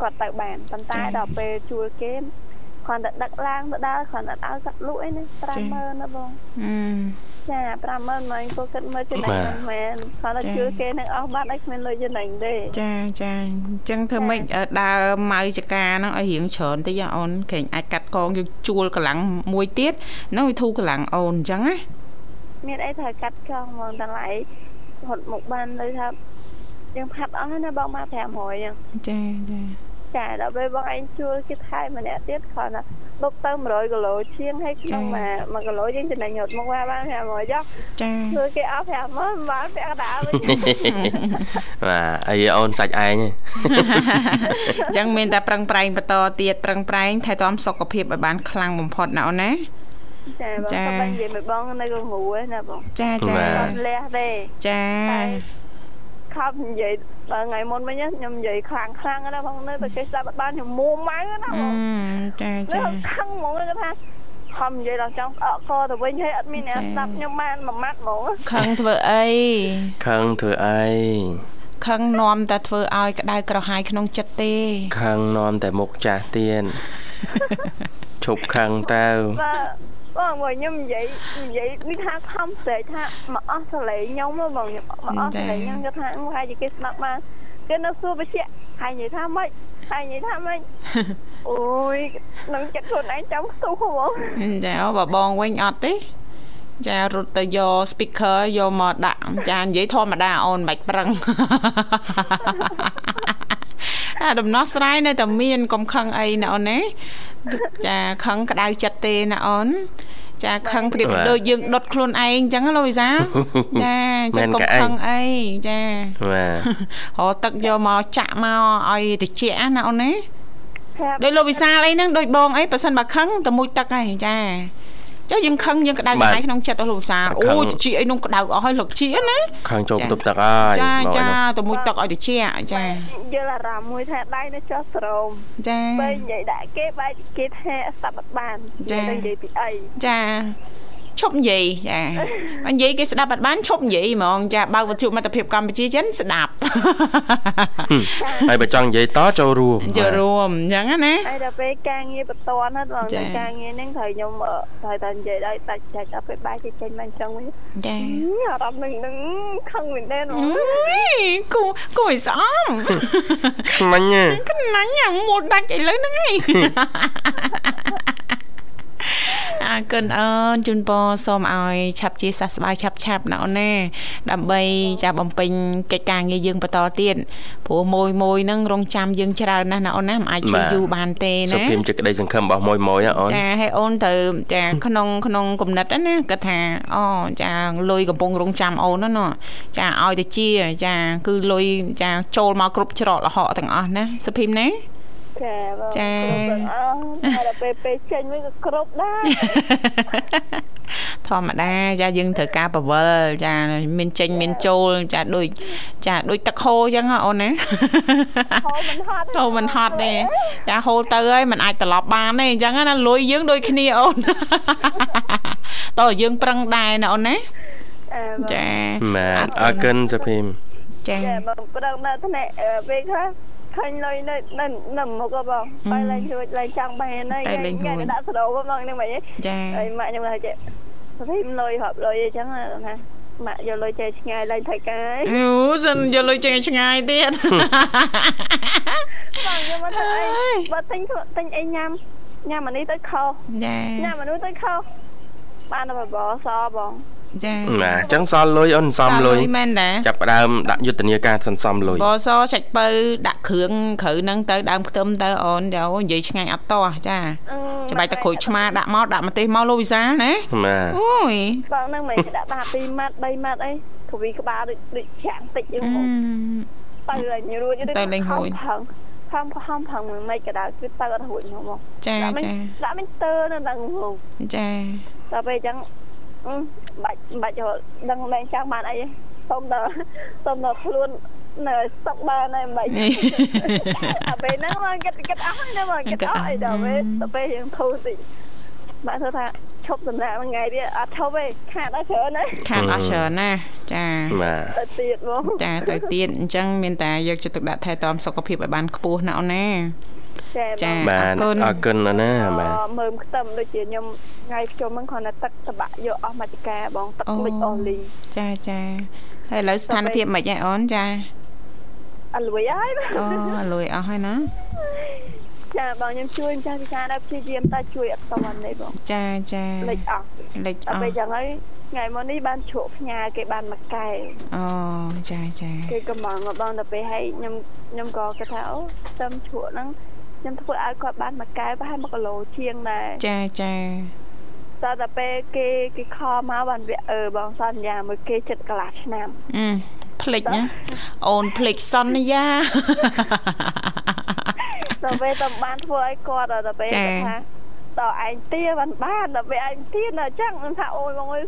គាត់ទៅបានប៉ុន្តែដល់ពេលជួលគេ គ្រាន់តែដឹកឡើងទៅដល់គ្រាន់តែឲ្យគាត់លក់អីណា50000ណាបងអឺចា50000មកពួកគាត់មើលចំណេញមិនមែនគាត់ទៅជឿគេនឹងអស់បាត់អីគ្មានលុយចំណេញទេចាចាអញ្ចឹងធ្វើម៉េចដើរម៉ៅចកាហ្នឹងឲ្យរៀងច្រើនតិចអូនគេអាចកាត់កងយើងជួលកម្លាំងមួយទៀតហ្នឹងវាធូរកម្លាំងអូនអញ្ចឹងណាមានអីត្រូវកាត់កងហ្មងតម្លៃហត់មកបានលើថាយើងផាត់អស់ណាបងមក500អញ្ចឹងចាចា ចាដល់ពេលបងឯងជួលគេថែម្នាក់ទៀតគ្រាន់តែបុកទៅ100គីឡូជាងហើយក្នុងមួយ1គីឡូយើងចំណេញរត់មកបាន500ចុះចាគឺគេអស់50000បានពាក់កដាវិញបាទអីអូនសាច់ឯងអញ្ចឹងមានតែប្រឹងប្រែងបន្តទៀតប្រឹងប្រែងថែទាំសុខភាពឲ្យបានខ្លាំងបំផុតណាអូនណាចាបងក៏មិននិយាយមួយបងនៅកងរូណាបងចាចាអត់លះទេចា ខំនិយាយបើថ្ងៃមុនវិញខ្ញុំនិយាយខ្លាំងខ្លាំងណាបងនៅតែគេស្ដាប់បានខ្ញុំមួម៉ៅណាបងចាចាខឹងហ្មងគេថាខំនិយាយដល់ចង់អកកទៅវិញហើយអត់មានអ្នកស្ដាប់ខ្ញុំបានមួយម៉ាត់ហ្មងខឹងធ្វើអីខឹងធ្វើអីខឹងនាំតែធ្វើឲ្យក្តៅក្រហាយក្នុងចិត្តទេខឹងនាំតែមុខចាស់ទៀតឈប់ខឹងទៅបាទ បងបងខ្ញុំនិយាយនិយាយនេះថាខំស្រែកថាមកអស់សលេងខ្ញុំបងខ្ញុំមកអស់សលេងខ្ញុំគាត់ថាប្រហែលជាគេស្ដាប់បានគេនៅសួរបជាហើយនិយាយថាម៉េចហើយនិយាយថាម៉េចអូយនឹងចិត្តខ្លួនឯងចាំខ្ទុះហ្មងចាបើបងវិញអត់ទេចារត់ទៅយក speaker យកមកដាក់ចានិយាយធម្មតាអូនមិនបាច់ប្រឹងអាដំណោះស្រាយនៅតែមានកុំខឹងអីណាអូនណាចាខឹងក្តៅចិត្តទេណាអូន ចាខឹងប្រៀបដូចយើងដុតខ្លួនឯងអញ្ចឹងលោកវិសាចាចឹងកុំខឹងអីចាបាទរកទឹកយកមកចាក់មកឲ្យត្រជាក់ណាអូនណាដោយលោកវិសាអីហ្នឹងដូចបងអីប៉ះសិនបើខឹងទៅមួយទឹកហើយចា ចុះយើងខឹងយើងក្តៅក្រហាយក្នុងចិត្តអស់លោកសាអូជីអីនោះក្តៅអស់ហើយលោកជីណាខឹងចូលបន្ទប់ទឹកហើយចាចាទៅមួយទឹកឲ្យត្រជាក់ចាយល់អារម្មណ៍មួយថាដៃនៅចុះស្រោមចាពេលនិយាយដាក់គេបែរគេថាស្ដាប់បានចានិយាយពីអីចា ឈប់និយាយចានិយាយគេស្ដាប់អត់បានឈប់និយាយហ្មងចាបើកវិទ្យុមិត្តភាពកម្ពុជាចិនស្ដាប់ហើយបើចង់និយាយតចូលរួមចូលរួមអញ្ចឹងណាហើយដល់ពេលការងារបន្ទាន់ហ្នឹងបងការងារហ្នឹងត្រូវខ្ញុំត្រូវតែនិយាយដល់ដាច់ចាច់ដល់ពេលបាយគេចេញមកអញ្ចឹងវិញចាអារម្មណ៍នឹងនឹងខឹងមែនទេគូគូឲ្យស្អងខ្មាញ់ខ្មាញ់អាមួដាច់ឥឡូវហ្នឹងឯង អរគុណអូនជូនពរសូមឲ្យឆាប់ជាសះស្បើយឆាប់ឆាប់ណាអូនណាដើម្បីចាបំពេញកិច្ចការងារយើងបន្តទៀតព្រោះមួយមួយនឹងរងចាំយើងច្រើនណាស់ណាអូនណាមិនអាចជួយយូរបានទេណាសុភីមជាក្តីសង្ឃឹមរបស់មួយមួយអូនចាឲ្យអូនទៅចាក្នុងក្នុងគំនិតណាគាត់ថាអូចាលុយកំពុងរងចាំអូនណាចាឲ្យទៅជាចា គឺលុយចាចូលមកគ្រប់ច្រកលហកទាំងអស់ណាសុភីមណា ចាបងចាអស់តែពេលពេលចេញវិញក៏គ្រប់ដែរធម្មតាចាយើងត្រូវការបវលចាមានចេញមានចូលចាដូចចាដូចទឹកហូរអញ្ចឹងអូនណាហូរមិនហត់ហូរមិនហត់ទេចាហូរទៅហើយมันអាចត្រឡប់បានទេអញ្ចឹងណាលុយយើងដូចគ្នាអូនតើយើងប្រឹងដែរណាអូនណាចាបាទអរគុណសុភីមចាបងប្រឹងដល់ថ្នាក់ពេលខ្លះ ឃើញលុយនៅនៅនៅមុខបងបែរឡើងជួយឡើងចង់បានហើយថ្ងៃដាក់សរោបងនឹងមិនចាហើយម៉ាក់ខ្ញុំថាចេះស្រីលុយរាប់លុយអញ្ចឹងណាម៉ាក់យកលុយចេះឆ្ងាយឡើងធ្វើការអូសិនយកលុយចេះឆ្ងាយទៀតបងយកមកធ្វើអីបើទិញទិញអីញ៉ាំញ៉ាំអានេះទៅខុសចាញ៉ាំអានោះទៅខុសបានតែបបសបង ចាណាអញ្ចឹងសល់លុយអូនសំលុយមែនតាចាប់ផ្ដើមដាក់យុទ្ធនាការសន្សំលុយបសសាច់បើដាក់គ្រឿងគ្រូហ្នឹងទៅដើមខ្ទឹមទៅអូនទៅនិយាយឆ្ងាញ់អត់តោះចាច្បាច់តែក្រូចឆ្មាដាក់មកដាក់ម្ទេសមកលោកវិសាណាបាទអូយបងហ្នឹងមិនដាក់ដាក់2ម៉ាត់3ម៉ាត់អីគវីក្បាលដូចដូចច្រាំងតិចហ្នឹងមកទៅលេងរួចទៅលេងរួចខំខំផឹងមិនក៏ដល់គឺទៅអត់រួចហ្មងចាចាដាក់មិនទើនៅដល់ហ្មងចាដល់ពេលអញ្ចឹង បាច់បាច់ដឹងលែងចាំបានអីសុំដល់សុំដល់ខ្លួននៅសុកបានហើយមិនអាពេលហ្នឹងមកគិតគិតអស់ហើយណាមកគិតអស់អីដល់ពេលទៅពេលយើងធូរតិចបាទធ្វើថាឈប់សម្រាប់មួយថ្ងៃទៀតអត់ឈប់ទេខាតអស់ច្រើនណាខាតអស់ច្រើនណាចាបាទទៅទៀតបងចាទៅទៀតអញ្ចឹងមានតែយកចិត្តទុកដាក់ថែទាំសុខភាពឲ្យបានខ្ពស់ណាអូនណា ចាបាទអរគុណណាបាទមើមខ្ទឹមដូចជាខ្ញុំថ្ងៃជុំហ្នឹងគ្រាន់តែទឹកតបាក់យកអស់មកចកាបងទឹកលិចអស់លីចាចាហើយឥឡូវស្ថានភាពមិនហ៎អូនចាអលួយហើយអូអលួយអស់ហើយណាចាបងខ្ញុំជួយចាស់ចាដល់ព្យាយាមតែជួយអត់តាន់ទេបងចាចាលិចអស់លិចអស់តែចឹងហើយថ្ងៃមុននេះបានជ្រក់ផ្ញើគេបានមួយកែអូចាចាគេកំងបងទៅពេលឲ្យខ្ញុំខ្ញុំក៏គាត់ថាអូស្ទឹមជ្រក់ហ្នឹង ខ្ញុំធ្វើឲ្យគាត់បានមួយកែប្រហែល1គីឡូជាងដែរចាចាតើដល់ពេលគេគេខមកបានវាអឺបងសន្យាមួយគេចិត្តកន្លះឆ្នាំអឺភ្លេចណាអូនភ្លេចសន្យាដល់ពេលតែបានធ្វើឲ្យគាត់ដល់ពេលថាតើឯងទាបានបានដល់ពេលឯងទាអញ្ចឹងខ្ញុំថាអូយបងអើយ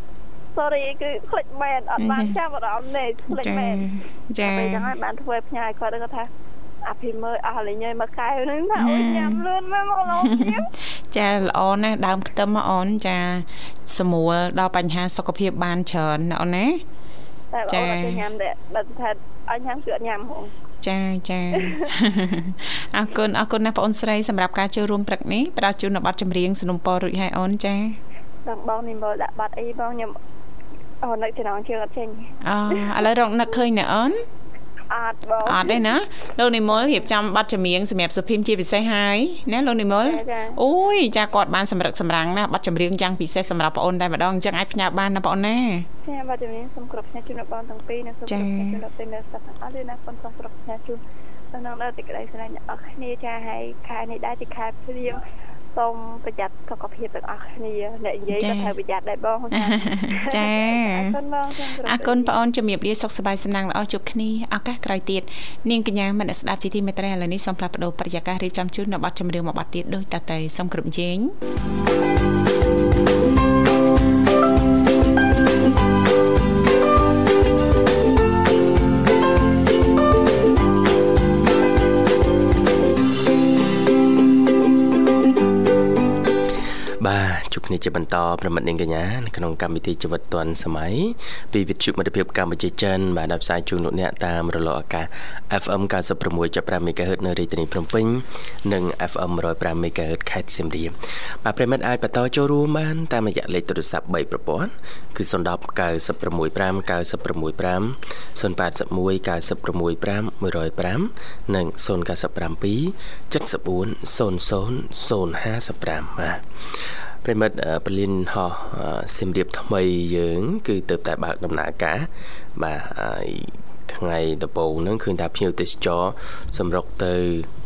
sorry គឺភ្លេចមែនអត់បានចាប់អារម្មណ៍ទេភ្លេចមែនចាពេលអញ្ចឹងហើយបានធ្វើផ្ញើឲ្យគាត់គាត់ថា អាភីមើលអស់លេងមកកែវហ្នឹងថាអូយញ៉ាំលឿនមែនមកឡងទៀតចាល្អណាស់ដើមខ្ទឹមមកអូនចាស្រួលដល់បញ្ហាសុខភាពបានច្រើនណាអូនណាតែអូនគេញ៉ាំតែបើថាឲ្យញ៉ាំគឺអត់ញ៉ាំហងចាចាអរគុណអរគុណណាស់បងអូនស្រីសម្រាប់ការចូលរួមព្រឹកនេះផ្ដល់ជូននៅប័ណ្ណចម្រៀងสนុំពររួចហើយអូនចាដល់បងនិមលដាក់ប័ណ្ណអីបងខ្ញុំអូននឹកចំណងជើងអត់ចេញអូឥឡូវរកនឹកឃើញណាអូន អត់បងអត់ទេណាលោកនិមលរៀបចំប័ណ្ណចម្រៀងសម្រាប់សុភីមជាពិសេសហើយណាលោកនិមលអូយចាគាត់បានសម្រឹកសម្រាំងណាប័ណ្ណចម្រៀងយ៉ាងពិសេសសម្រាប់បងអូនតែម្ដងអញ្ចឹងអាចផ្ញើបានណាបងអូនណាចាប័ណ្ណចម្រៀងសូមគ្រប់ផ្ញើជូនបងទាំងពីរនិងសូមគ្រប់ផ្ញើជូនដល់ពេលនៅស្តាប់ទាំងអស់ឬណាបងសូមគ្រប់ផ្ញើជូនដល់នឹងដល់ទីក្តីស្រឡាញ់អស់គ្នាចាហើយខែនេះដែរជាខែព្រៀង សូមប្រយ័ត្នសុខភាពទាំងអស់គ្នាអ្នកនិយាយក៏ត្រូវប្រយ័ត្នដែរបងចាអរគុណបងអរគុណបងអូនជំរាបលាសុខសប្បាយសំណាងល្អជួបគ្នាឱកាសក្រោយទៀតនាងកញ្ញាមនស្ដាប់ជីទីមេត្រីឥឡូវនេះសូមផ្លាស់ប្ដូរប្រយាកររៀបចំជូននៅប័ណ្ណចម្រៀងមួយប័ណ្ណទៀតដូចតទៅសូមគ្រប់ជេង គ្នាជាបន្តប្រិមិត្តនាងកញ្ញានៅក្នុងកម្មវិធីជីវិតឌွန်សម័យពីវិទ្យុមិត្តភាពកម្ពុជាចិនបានផ្សាយជូនលោកអ្នកតាមរលកអាកាស FM 96.5 MHz នៅរាជធានីភ្នំពេញនិង FM 105 MHz ខេត្តសៀមរាបបាទប្រិមិត្តអាចបន្តចូលរួមបានតាមរយៈលេខទូរស័ព្ទ3ប្រព័ន្ធគឺ010 965 965 081 965 105និង097 74 00 055បាទ ប្រិមិត្តពលានហោះសៀមរាបថ្មីយើង គឺទៅតែបើកដំណើរការបាទហើយថ្ងៃដំបូងហ្នឹងឃើញថាភ្ញៀវទេសចរសម្រុកទៅ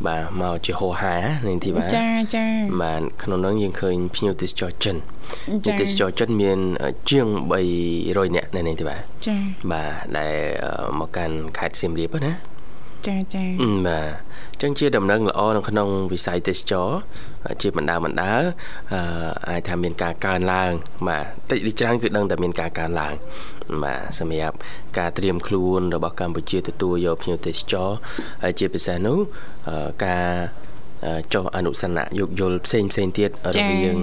បាទមកជាហោហានាងធីវ៉ាចាចាបាទក្នុងហ្នឹងយើងឃើញភ្ញៀវទេសចរចិនភ្ញៀវទេសចរចិនមានជាង300នាក់នាងធីវ៉ាចាបាទដែលមកកាន់ខេត្តសៀមរាបណាចាចាបាទអញ្ចឹងជាដំណឹងល្អនៅក្នុងវិស័យទេសចរជាបណ្ដាបណ្ដាអាចថាមានការកើនឡើង បាទតិចឬច្រើនគឺដឹងតែមានការកើនឡើងបាទសម្រាប់ការត្រៀមខ្លួនរបស់កម្ពុជាទទួលយកភ្ញៀវទេសចរហើយជាពិសេសនោះការចុះអនុសនៈយោគយល់ផ្សេងផ្សេងទៀតរវាង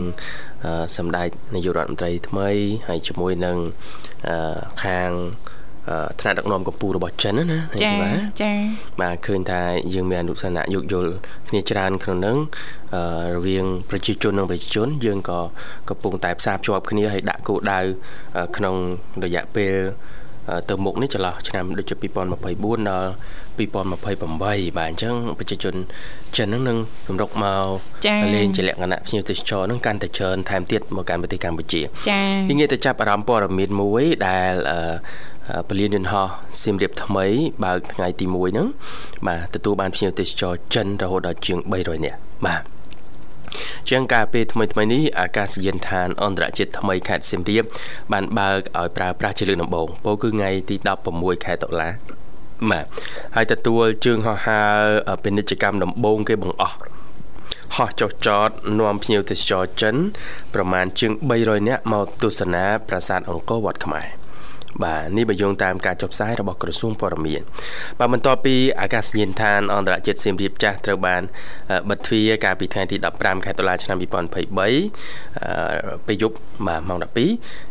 សម្ដេចនាយករដ្ឋមន្ត្រីថ្មី ហើយជាមួយនឹងខាង ថ្នាក់ដឹកនាំកម្ពុជារបស់ចិនណាចាចាបាទឃើញថាយើងមានអនុសាសនៈយោគយល់គ្នាច្រើនក្នុងនឹងរវាងប្រជាជននិងប្រជាជន យើងក៏កំពុងតែផ្សារភ្ជាប់គ្នាហើយដាក់គោលដៅក្នុងរយៈពេលទៅមុខនេះចន្លោះឆ្នាំដូចជា2024ដល់2028បាទអញ្ចឹងប្រជាជនចិនហ្នឹងនឹងសម្រុកមកលេងជាលក្ខណៈភ្ញៀវទេសចរហ្នឹងកាន់តែច្រើនថែមទៀតមកកាន់ប្រទេសកម្ពុជា ចា៎ងាកទៅចាប់អារម្មណ៍ព័ត៌មានមួយដែល ពលានយន្តហោះសៀមរាបថ្មីបើកថ្ងៃទី1ហ្នឹងបាទទទួលបានភ្ញៀវទេសចរចិនរហូតដល់ជាង300នាក់បាទជាងការពេលថ្មីថ្មីនេះអាកាសយានដ្ឋានអន្តរជាតិថ្មីខេត្តសៀមរាបបានបើកឲ្យប្រើប្រាស់ជាលើកដំបូងពោលគឺថ្ងៃទី16ខែតុលាបាទហើយទទួលជើងហោះហើរពាណិជ្ជកម្មដំបូងគេបង្អស់ហោះចុះចតនាំភ្ញៀវទេសចរចិនប្រមាណជាង300នាក់មកទស្សនាប្រាសាទអង្គរវត្តខ្មែរ បាទនេះបើយោងតាមការចុះផ្សាយរបស់ក្រសួងព័ត៌មានបាទបន្ទាប់ពីអាកាសយានដ្ឋានអន្តរជាតិសៀមរាបចាស់ត្រូវបានបិទទ្វារកាលពីថ្ងៃទី15ខែតុលាឆ្នាំ2023ពេលយប់បាទម៉ោង12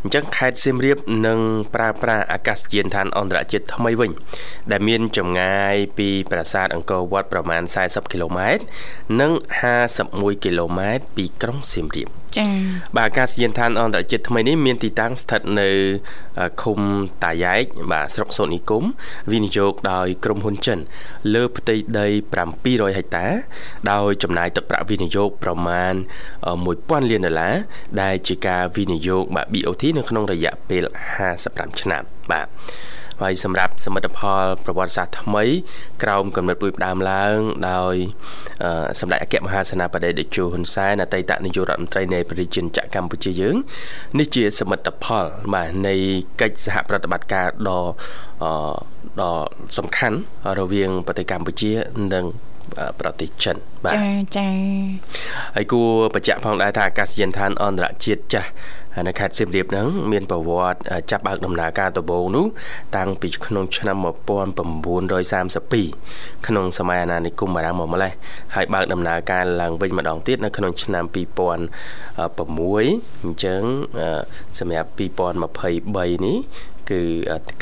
អញ្ចឹងខេត្តសៀមរាបនឹងប្រើប្រាស់អាកាសយានដ្ឋានអន្តរជាតិថ្មីវិញ ដែលមានចម្ងាយពីប្រាសាទអង្គរវត្តប្រមាណ40គីឡូម៉ែត្រនិង51គីឡូម៉ែត្រពីក្រុងសៀមរាបចា៎បាទអាកាសយានដ្ឋានអន្តរជាតិថ្មីនេះមានទីតាំងស្ថិតនៅឃុំតាយ៉ែកបាទស្រុកសូត្រនិគមវិនិយោគដោយក្រុមហ៊ុនចិន លើផ្ទៃដី700ហិកតា ដោយចំណាយទឹកប្រាក់វិនិយោគប្រមាណ1000លានដុល្លារដែលជាការវិនិយោគបាទ BOT នៅក្នុងរយៈពេល55ឆ្នាំបាទ ហើយសម្រាប់សមិទ្ធផលប្រវត្តិសាស្ត្រថ្មី ក្រោមកំណត់ពួយផ្ដើមឡើង ដោយសម្ដេចអគ្គមហាសេនាបតីតេជោហ៊ុនសែនអតីតនាយករដ្ឋមន្ត្រីនៃប្រជាជនចក្រកម្ពុជាយើងនេះជាសមិទ្ធផលបាទនៃកិច្ចសហប្រតិបត្តិការដ៏ដ៏សំខាន់រវាងប្រទេសកម្ពុជានិង ប្រទេសចិនបាទចាចាហើយគួរបញ្ជាក់ផងដែរថាអាកាសយានដ្ឋានអន្តរជាតិចាស់នៅខេត្តសៀមរាបហ្នឹងមានប្រវត្តិចាប់បើកដំណើរការដំបូងនោះតាំងពីក្នុងឆ្នាំ1932ក្នុងសម័យអាណានិគមបារាំងមកម្លេះហើយបើកដំណើរការឡើងវិញម្ដងទៀតនៅក្នុងឆ្នាំ2006អញ្ចឹងសម្រាប់2023នេះ គឺ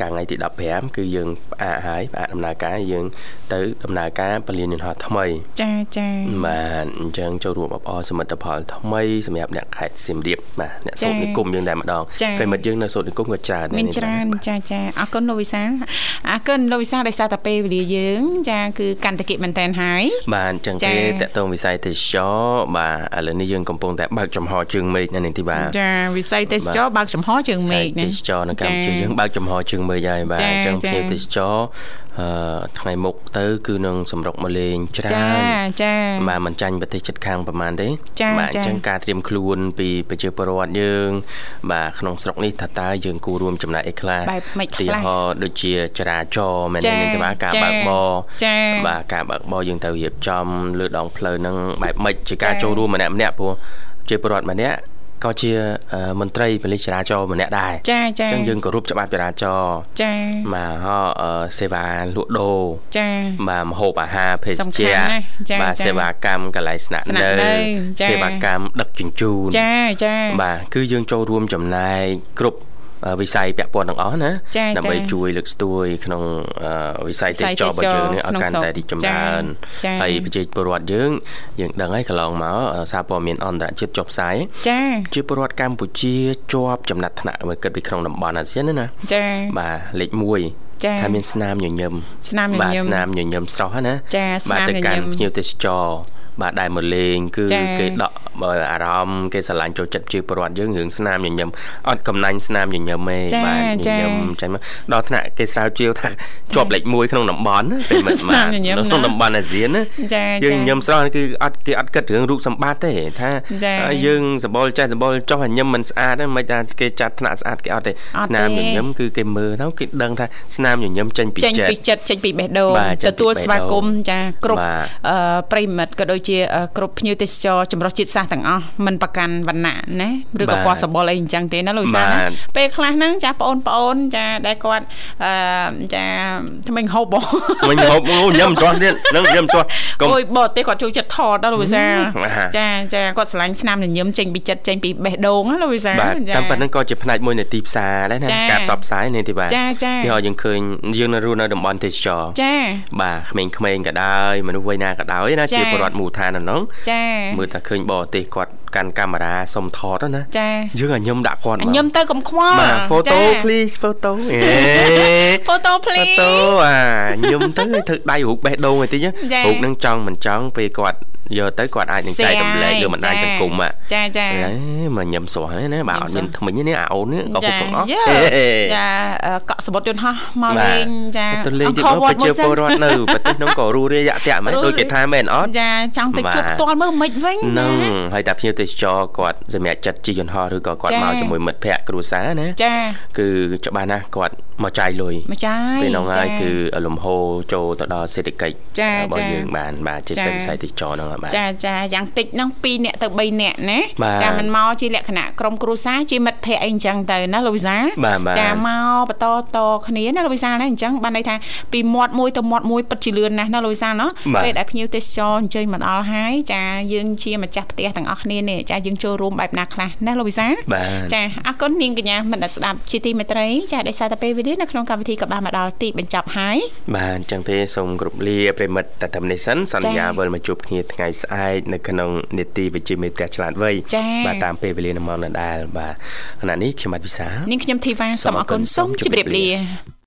កាលថ្ងៃទី15គឺយើងផ្អាកហើយផ្អាកដំណើរការយើង ទៅដំណើរការពលានយន្តហោះថ្មី ចាចាបាទអញ្ចឹងចូលរួមអបអរសមិទ្ធផលថ្មីសម្រាប់អ្នកខេត្តសៀមរាបបាទអ្នកសូត្រនិគមយើងតែម្ដងប្រិមិត្តយើងនៅសូត្រនិគមក៏ច្រើនដែរមានច្រើនចាចាអរគុណលោកវិសាលអរគុណលោកវិសាលដោយសារតែពេលវេលាយើង ចាគឺកាន់តែគិតមែនតែនហើយបាទអញ្ចឹងទេតកតងវិស័យទេសចរបាទឥឡូវនេះយើងកំពុងតែបើកចំហជើងមេឃនៅនេះទីបាទចាវិស័យទេសចរបើកចំហជើងមេឃណាទេសចរនៅកម្ពុជាយើងបើកចំហជើងមេឃហើយបាទអញ្ចឹងភ្ញៀវទេសចរអឺថ្ងៃមុខទៅ គឺនឹងសម្រុកមកលេងច្រើនចាចាបាទមិនចាញ់ប្រទេសជិតខាងប្រហែលទេបាទអញ្ចឹងការត្រៀមខ្លួនពីប្រជាពលរដ្ឋយើង បាទក្នុងស្រុកនេះថាតើយើងគួររួមចំណែកអីខ្លះទីហោដូចជាចរាចរណ៍មែនទេទេបាទការបើកបរបាទការបើកបរយើងត្រូវរៀបចំលើដងផ្លូវហ្នឹងបែបម៉េចជាការចូលរួមម្នាក់ម្នាក់ព្រោះជាពលរដ្ឋម្នាក់ ក៏ជាមន្ត្រីប៉ូលីសចរាចរណ៍ម្នាក់ដែរចាចាអញ្ចឹងយើងគោរពច្បាប់ចរាចរណ៍ចាបាទហោសេវាលក់ដូរចាបាទម្ហូបអាហារភេសជ្ជៈបាទសេវាកម្មកន្លែងស្នាក់នៅសេវាកម្មដឹកជញ្ជូនចាចាបាទគឺយើងចូលរួមចំណែកគ្រប់ វិស័យពាក់ព័ន្ធទាំងអស់ណាដើម្បីជួយលើកស្ទួយក្នុងវិស័យទេសចររបស់យើងនេះឲ្យកាន់តែរីកចម្រើនហើយប្រជាពលរដ្ឋយើងយើងដឹងហើយកន្លងមកសារព័ត៌មានអន្តរជាតិចុះផ្សាយចាជាពលរដ្ឋកម្ពុជាជាប់ចំណាត់ថ្នាក់មើលគិតពីក្នុងតំបន់អាស៊ានណាចាបាទលេខ1ចាថាមានស្នាមញញឹមស្នាមញញឹមបាទស្នាមញញឹមស្រស់ណាចាស្នាមញញឹមបាទទៅកាន់ភ្ញៀវទេសចរ បាទដែលមកលេងគឺគេដកអារម្មណ៍គេស្រឡាញ់ចូលចិត្តជាប្រវត្តិយើងរឿងស្នាមញញឹមអត់កំណាញ់ស្នាមញញឹមទេបាទញញឹមចាញ់មកដល់ថ្នាក់គេស្រាវជ្រាវថាជាប់លេខ1ក្នុងតំបន់ពេលមិនបានក្នុងតំបន់អាស៊ានណាយើងញញឹមស្រស់គឺអត់គេអត់គិតរឿងរូបសម្បត្តិទេថាយើងសម្បល់ចេះសម្បល់ចុះញញឹមមិនស្អាតមិនថាគេចាត់ថ្នាក់ស្អាតគេអត់ទេស្នាមញញឹមគឺគេមើលទៅគេដឹងថាស្នាមញញឹមចេញពីចិត្តចេញពីចិត្តចេញពីបេះដូងទទួលស្វាគមន៍ចាគ្រប់ប្រិមិត្តក៏ដូចជាគ្រប់ភ្ញៀវទេសចរចម្រុះជាតិសាសន៍ទាំងអស់មិនប្រកាន់វណ្ណៈណាឬក៏ពណ៌សម្បុរអីអញ្ចឹងទេណាលោកវិសាណាពេលខ្លះហ្នឹងចាបងប្អូនចាដែលគាត់អឺចាថ្មិញហូបបងមិនហូបញ៉ាំស្រស់ទៀតនឹងញ៉ាំស្រស់អូយបតទេគាត់ចូលចិត្តថតដល់លោកវិសាចាចាគាត់ស្រឡាញ់ស្នាមញញឹមចេញពីចិត្តចេញពីបេះដូងណាលោកវិសាចាតាមប៉ុណ្្នឹងក៏ជាផ្នែកមួយនៃទីផ្សារដែរណាការផ្សព្វផ្សាយនេះទីបាទចាចាទីយើងឃើញយើងនៅរស់នៅតំបន់ទេសចរចាបាទក្មេងៗក៏ដោយមនុស្សវ័យណាក៏ដោយណាជាពលរដ្ឋមូលដ្ឋានហ្នឹងចាមើលថាឃើញបរទេសគាត់កាន់កាមេរ៉ាសុំថតណាចាយើងឲ្យញឹមដាក់គាត់មកញឹមទៅកុំខ្វល់បាទ photo please photo អេ photo please photo អាញឹមទៅធ្វើដៃរូបបេះដូងឲ្យតិចរូបនឹងចង់មិនចង់ពេលគាត់យកទៅគាត់អាចនឹងចែករំលែកលើបណ្ដាញសង្គមចាចាអេមកញឹមស្រស់ហ្នឹងណាបាទអត់ញឹមថ្មិញនេះអាអូននេះក៏ហូបទាំងអស់ចាកក់សបុតយន្តហោះមកលេងចាទៅលេងទីនោះប្រជាពលរដ្ឋនៅប្រទេសនោះក៏រੂរាយយៈតាក់មែនដូចគេថាមែនអត់ចាចចង់ទៅជួបផ្ទាល់មើលមិនវិញណាហ្នឹងហើយតែភ្ញៀវទេសចរគាត់សម្រាប់ចិត្តជិះយន្តហោះឬក៏គាត់មកជាមួយមិត្តភ័ក្តិគ្រួសារណាចាគឺច្បាស់ណាស់គាត់មកចាយលុយមកចាយពេលនោះហើយគឺលំហូរចូលទៅដល់សេដ្ឋកិច្ចរបស់យើងបានបាទជាវិស័យទេសចរហ្នឹងបាទចាចាយ៉ាងតិចហ្នឹង2នាក់ទៅ3នាក់ណាចាមិនមកជាលក្ខណៈក្រុមគ្រួសារជាមិត្តភ័ក្តិអីអញ្ចឹងទៅណាលោកវិសាចាមកបន្តតគ្នាណាលោកវិសាណាអញ្ចឹងបានន័យថាពីមាត់មួយទៅមាត់មួយពិតជាលឿនណាស់ណាលោកវិសាណោះពេលដែលភ្ញៀវទេសចរអញ្ជើញមកដល់ហើយចាយើងជាម្ចាស់ផ្ទះទាំងអស់គ្នានេះចាយើងចូលរួមបែបណាខ្លះណាលោកវិសាចាអរគុណនាងកញ្ញាមិនដែលស្ដាប់ជាទីមេត្រីចាដោយសារតែពេលវេលានៅក្នុងកម្មវិធីក៏បានមកដល់ទីបញ្ចប់ហើយបាទអញ្ចឹងទេសូមគោរពលាប្រិមិត្តតែតែនេះសិនសន្យាវិលមកជួបគ្នាថ្ងៃស្អែកនៅក្នុងនេតិវិជ្ជាមេផ្ទះឆ្លាតវៃបាទតាមពេលវេលានៅម៉ោងដដែលបាទខណៈនេះខ្ញុំបាទវិសានាងខ្ញុំធីវ៉ាសូមអរគុណសូមជម្រាបលា